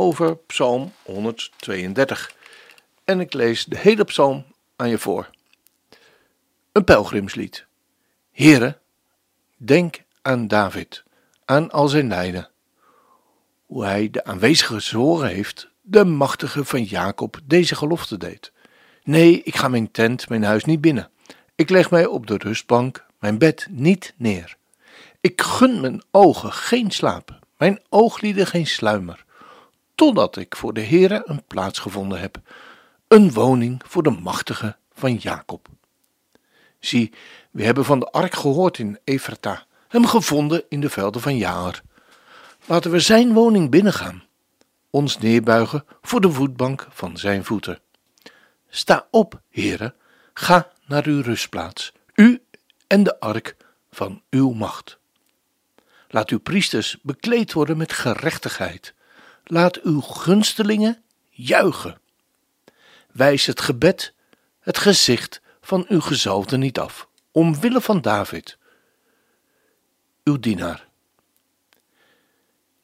over Psalm 132. En ik lees de hele psalm aan je voor. Een pelgrimslied. Here, denk aan David, aan al zijn lijden. Hoe hij de aanwezige gezworen heeft, de machtige van Jacob, deze gelofte deed. Nee, ik ga mijn tent, mijn huis niet binnen. Ik leg mij op de rustbank, mijn bed niet neer. Ik gun mijn ogen geen slaap, mijn ooglieden geen sluimer, totdat ik voor de Heere een plaats gevonden heb, een woning voor de machtige van Jacob. Zie, we hebben van de ark gehoord in Ephrata, hem gevonden in de velden van Jaar. Laten we zijn woning binnengaan, ons neerbuigen voor de voetbank van zijn voeten. Sta op, Heere, ga naar uw rustplaats, u en de ark van uw macht. Laat uw priesters bekleed worden met gerechtigheid. Laat uw gunstelingen juichen. Wijs het gebed, het gezicht van uw gezalfde niet af, omwille van David, uw dienaar.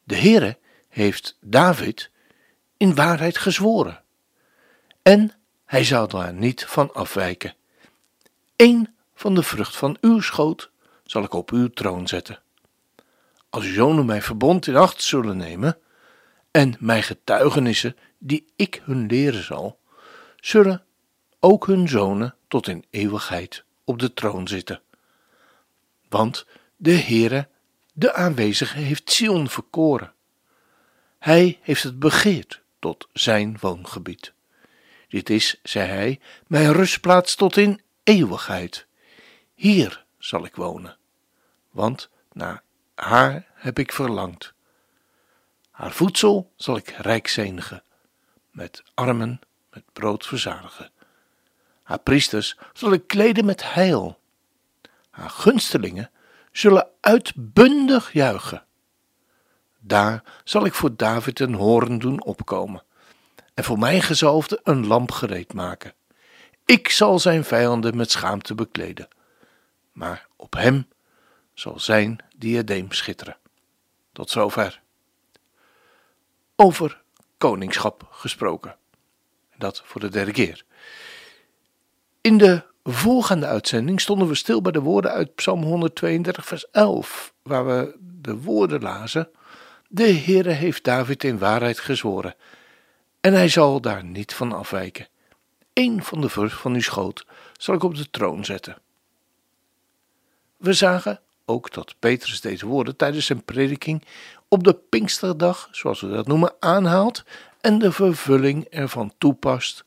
De Heere heeft David in waarheid gezworen, en hij zal daar niet van afwijken. Eén van de vrucht van uw schoot zal ik op uw troon zetten als uw zonen mijn verbond in acht zullen nemen en mijn getuigenissen die ik hun leren zal, zullen ook hun zonen tot in eeuwigheid op de troon zitten. Want de Heere, de aanwezige, heeft Sion verkoren. Hij heeft het begeerd tot zijn woongebied. Dit is, zei hij, mijn rustplaats tot in eeuwigheid. Hier zal ik wonen, want na haar heb ik verlangd. Haar voedsel zal ik rijk zenigen, met armen met brood verzadigen. Haar priesters zal ik kleden met heil. Haar gunstelingen zullen uitbundig juichen. Daar zal ik voor David een hoorn doen opkomen en voor mijn gezalfde een lamp gereed maken. Ik zal zijn vijanden met schaamte bekleden, maar op hem zal zijn diadeem schitteren. Tot zover. Over koningschap gesproken. Dat voor de derde keer. In de voorgaande uitzending stonden we stil bij de woorden uit Psalm 132, vers 11, waar we de woorden lazen: De Heere heeft David in waarheid gezworen, en hij zal daar niet van afwijken. Eén van de vrucht van uw schoot zal ik op de troon zetten. We zagen ook dat Petrus deze woorden tijdens zijn prediking op de Pinksterdag, zoals we dat noemen, aanhaalt en de vervulling ervan toepast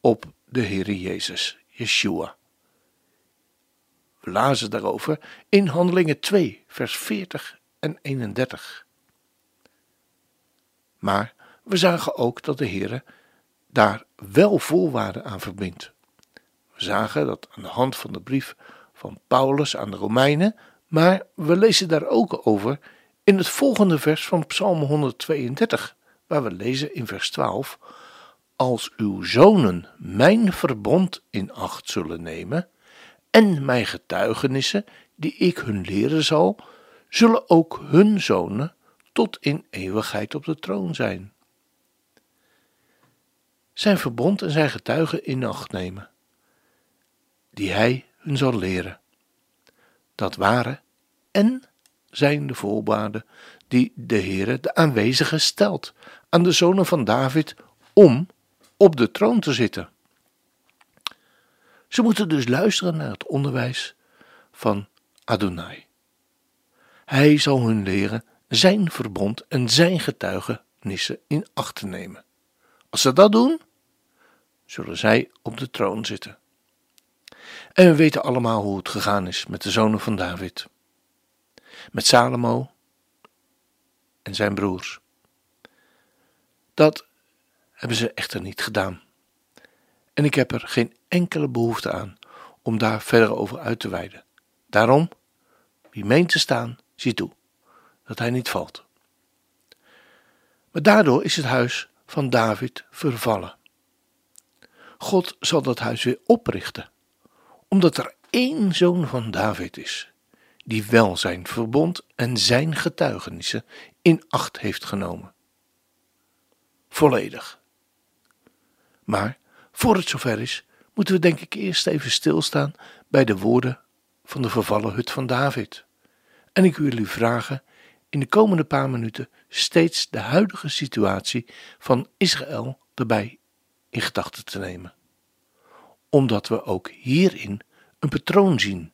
op de Heere Jezus, Yeshua. We lazen daarover in Handelingen 2, vers 40 en 31. Maar we zagen ook dat de Heere daar wel voorwaarden aan verbindt. We zagen dat aan de hand van de brief van Paulus aan de Romeinen maar we lezen daar ook over in het volgende vers van Psalm 132, waar we lezen in vers 12: Als uw zonen mijn verbond in acht zullen nemen en mijn getuigenissen die ik hun leren zal, zullen ook hun zonen tot in eeuwigheid op de troon zijn. Zijn verbond en zijn getuigen in acht nemen, die hij hun zal leren. Dat waren en zijn de voorwaarden die de Heere de aanwezigen stelt aan de zonen van David om op de troon te zitten. Ze moeten dus luisteren naar het onderwijs van Adonai. Hij zal hun leren zijn verbond en zijn getuigenissen in acht te nemen. Als ze dat doen, zullen zij op de troon zitten. En we weten allemaal hoe het gegaan is met de zonen van David met Salomo en zijn broers. Dat hebben ze echter niet gedaan. En ik heb er geen enkele behoefte aan om daar verder over uit te wijden. Daarom, wie meent te staan, zie toe dat hij niet valt. Maar daardoor is het huis van David vervallen. God zal dat huis weer oprichten, omdat er één zoon van David is, die wel zijn verbond en zijn getuigenissen in acht heeft genomen. Volledig. Maar voor het zover is, moeten we denk ik eerst even stilstaan bij de woorden van de vervallen hut van David. En ik wil u vragen in de komende paar minuten steeds de huidige situatie van Israël erbij in gedachten te nemen. Omdat we ook hierin een patroon zien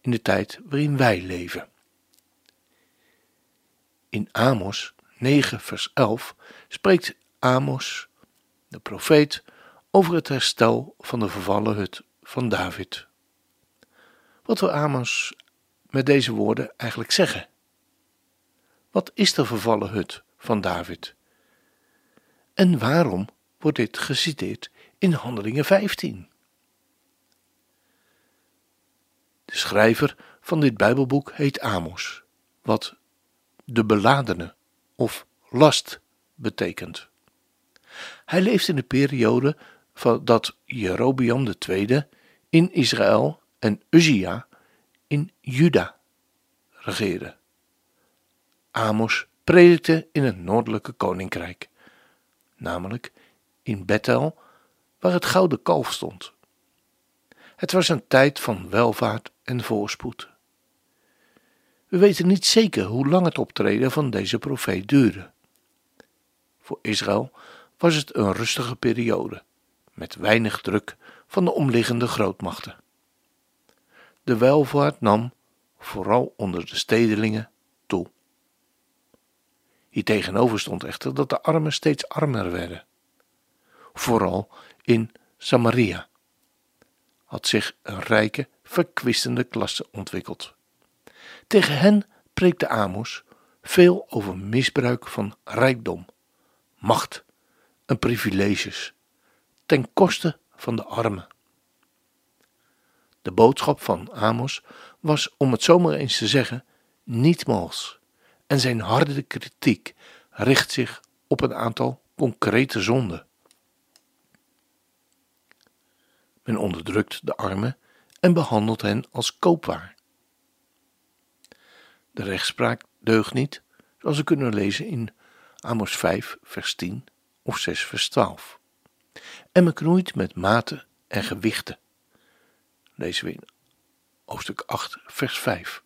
in de tijd waarin wij leven. In Amos 9, vers 11 spreekt Amos, de profeet, over het herstel van de vervallen hut van David. Wat wil Amos met deze woorden eigenlijk zeggen? Wat is de vervallen hut van David? En waarom wordt dit geciteerd in Handelingen 15? De schrijver van dit Bijbelboek heet Amos, wat de beladene of last betekent. Hij leeft in de periode van dat Jerobeam II in Israël en Uzia in Juda regeerde. Amos predikte in het noordelijke koninkrijk, namelijk in Bethel, waar het gouden kalf stond. Het was een tijd van welvaart en voorspoed. We weten niet zeker hoe lang het optreden van deze profeet duurde. Voor Israël was het een rustige periode, met weinig druk van de omliggende grootmachten. De welvaart nam, vooral onder de stedelingen, toe. Hier tegenover stond echter dat de armen steeds armer werden. Vooral in Samaria had zich een rijke, verkwistende klasse ontwikkeld. Tegen hen preekte Amos veel over misbruik van rijkdom, macht en privileges, ten koste van de armen. De boodschap van Amos was, om het zomaar eens te zeggen, niet mals en zijn harde kritiek richt zich op een aantal concrete zonden. Men onderdrukt de armen en behandelt hen als koopwaar. De rechtspraak deugt niet, zoals we kunnen lezen in Amos 5, vers 10 of 6, vers 12. En men met maten en gewichten. Lezen we in hoofdstuk 8, vers 5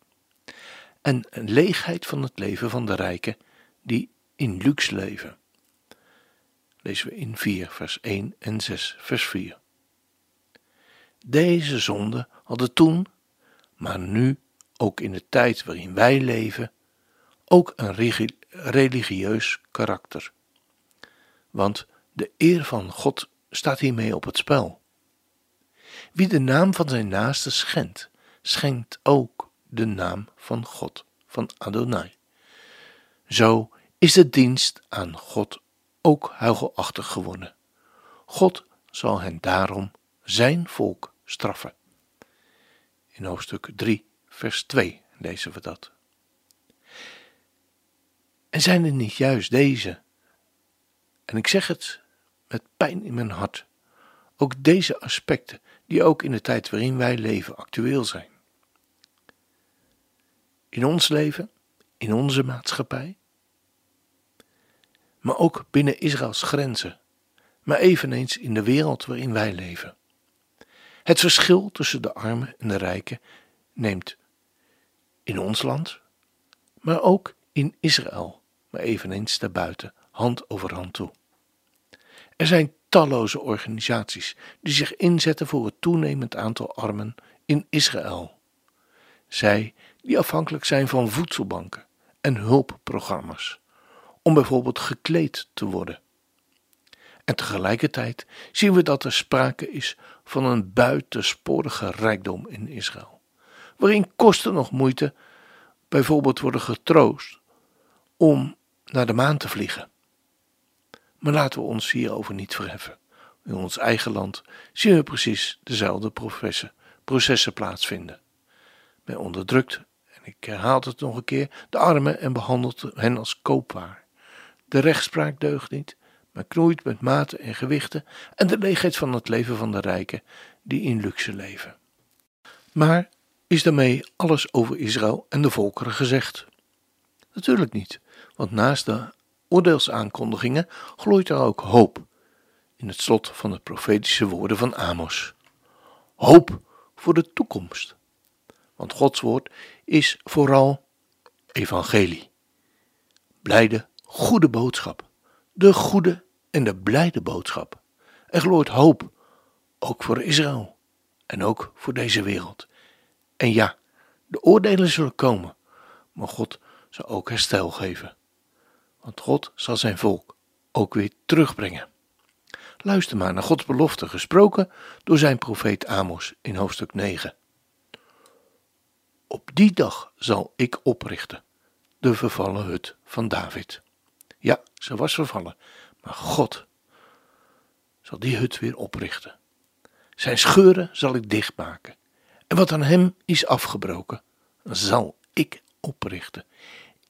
en een leegheid van het leven van de rijken die in luxe leven. Lezen we in 4, vers 1 en 6, vers 4. Deze zonden hadden toen, maar nu ook in de tijd waarin wij leven, ook een religieus karakter. Want de eer van God staat hiermee op het spel. Wie de naam van zijn naaste schendt, schenkt ook de naam van God, van Adonai. Zo is de dienst aan God ook huigelachtig geworden. God zal hen daarom zijn volk straffen. In hoofdstuk 3, vers 2 lezen we dat. En zijn er niet juist deze, en ik zeg het met pijn in mijn hart, ook deze aspecten die ook in de tijd waarin wij leven actueel zijn? in ons leven, in onze maatschappij, maar ook binnen Israëls grenzen, maar eveneens in de wereld waarin wij leven. Het verschil tussen de armen en de rijken neemt in ons land, maar ook in Israël, maar eveneens daarbuiten, hand over hand toe. Er zijn talloze organisaties die zich inzetten voor het toenemend aantal armen in Israël. Zij die afhankelijk zijn van voedselbanken en hulpprogramma's, om bijvoorbeeld gekleed te worden. En tegelijkertijd zien we dat er sprake is van een buitensporige rijkdom in Israël, waarin kosten nog moeite bijvoorbeeld worden getroost om naar de maan te vliegen. Maar laten we ons hierover niet verheffen. In ons eigen land zien we precies dezelfde processen, processen plaatsvinden. Men onderdrukt, en ik herhaal het nog een keer, de armen en behandelt hen als koopwaar. De rechtspraak deugt niet, maar knoeit met maten en gewichten en de leegheid van het leven van de rijken die in luxe leven. Maar is daarmee alles over Israël en de volkeren gezegd? Natuurlijk niet, want naast de oordeelsaankondigingen gloeit er ook hoop in het slot van de profetische woorden van Amos. Hoop voor de toekomst. Want Gods woord is vooral evangelie. Blijde, goede boodschap. De goede en de blijde boodschap. Er gloort hoop, ook voor Israël en ook voor deze wereld. En ja, de oordelen zullen komen, maar God zal ook herstel geven. Want God zal zijn volk ook weer terugbrengen. Luister maar naar Gods belofte gesproken door zijn profeet Amos in hoofdstuk 9. Op die dag zal ik oprichten de vervallen hut van David. Ja, ze was vervallen, maar God zal die hut weer oprichten. Zijn scheuren zal ik dichtmaken. En wat aan hem is afgebroken, zal ik oprichten.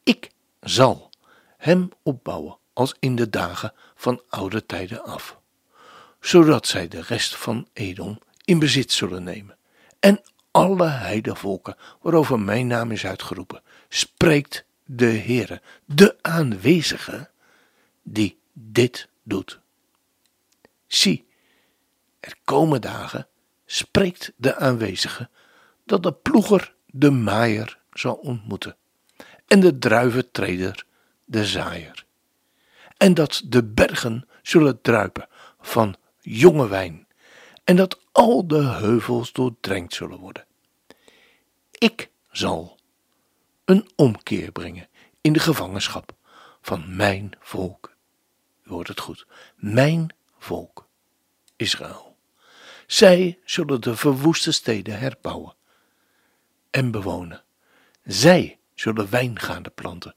Ik zal hem opbouwen als in de dagen van oude tijden af, zodat zij de rest van Edom in bezit zullen nemen. En alle heidevolken waarover mijn naam is uitgeroepen, spreekt de Heere, de aanwezige, die dit doet. Zie, er komen dagen, spreekt de aanwezige, dat de ploeger de maaier zal ontmoeten en de druiventreder de zaaier. En dat de bergen zullen druipen van jonge wijn en dat al de heuvels doordrenkt zullen worden. Ik zal een omkeer brengen in de gevangenschap van mijn volk. Hoort het goed, mijn volk, Israël. Zij zullen de verwoeste steden herbouwen en bewonen. Zij zullen wijngaarden planten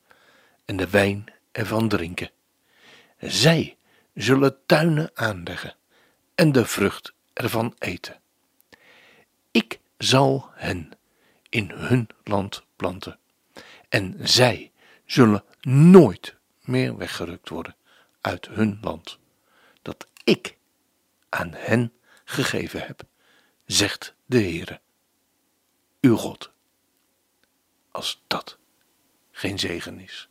en de wijn ervan drinken. Zij zullen tuinen aanleggen en de vrucht ervan eten. Ik zal hen in hun land planten en zij zullen nooit meer weggerukt worden uit hun land, dat ik aan hen gegeven heb, zegt de Heere, uw God. Als dat geen zegen is.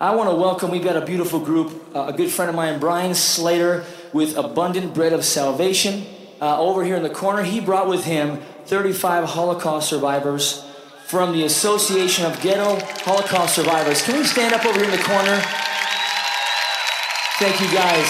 I want to welcome, we've got a beautiful group, uh, a good friend of mine, Brian Slater, with Abundant Bread of Salvation. Uh, over here in the corner, he brought with him 35 Holocaust survivors from the Association of Ghetto Holocaust Survivors. Can we stand up over here in the corner? Thank you guys.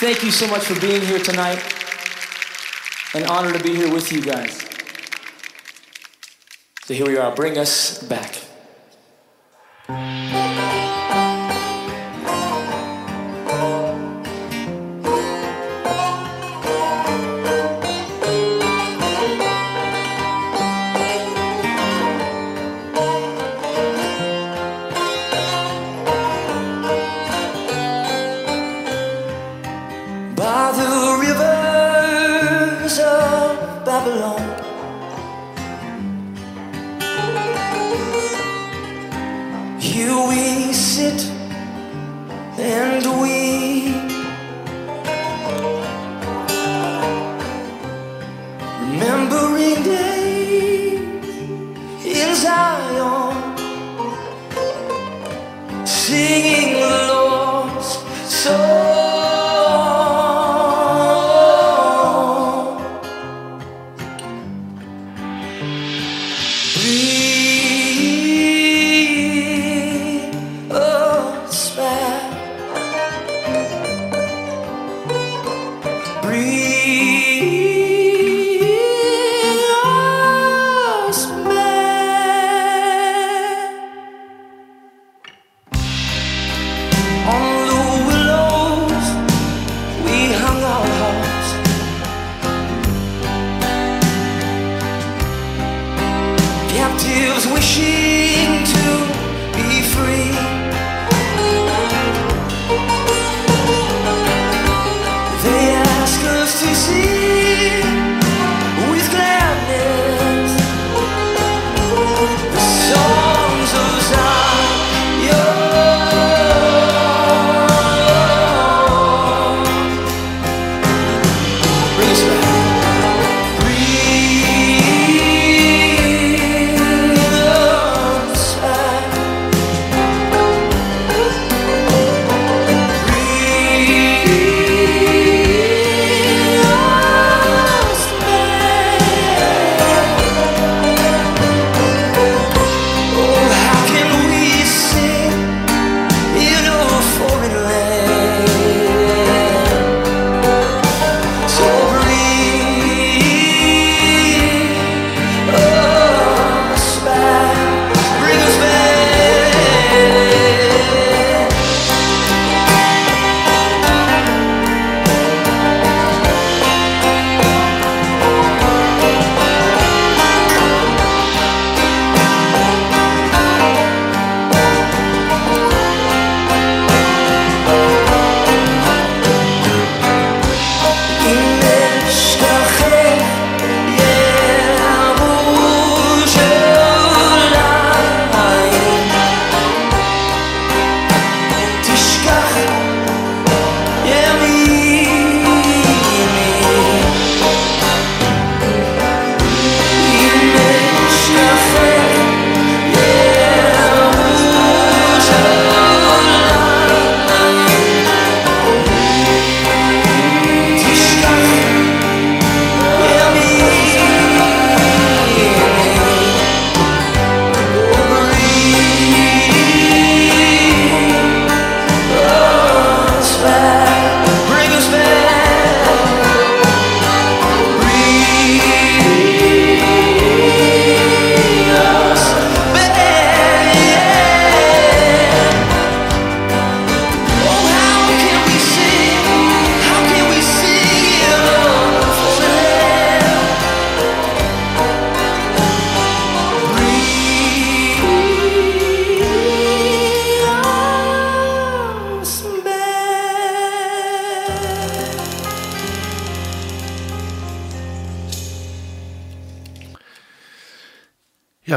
Thank you so much for being here tonight. An honor to be here with you guys. So here we are. Bring us back.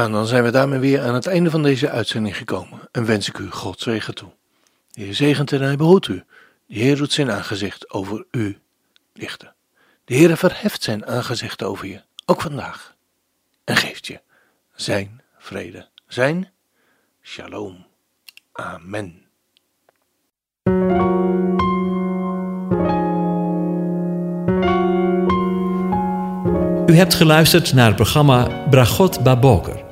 En dan zijn we daarmee weer aan het einde van deze uitzending gekomen. En wens ik u God zegen toe. De Heer zegent en hij behoedt u. De Heer doet zijn aangezicht over u lichten. De Heer verheft zijn aangezicht over je, ook vandaag. En geeft je zijn vrede, zijn shalom. Amen. U hebt geluisterd naar het programma Bragot Baboker.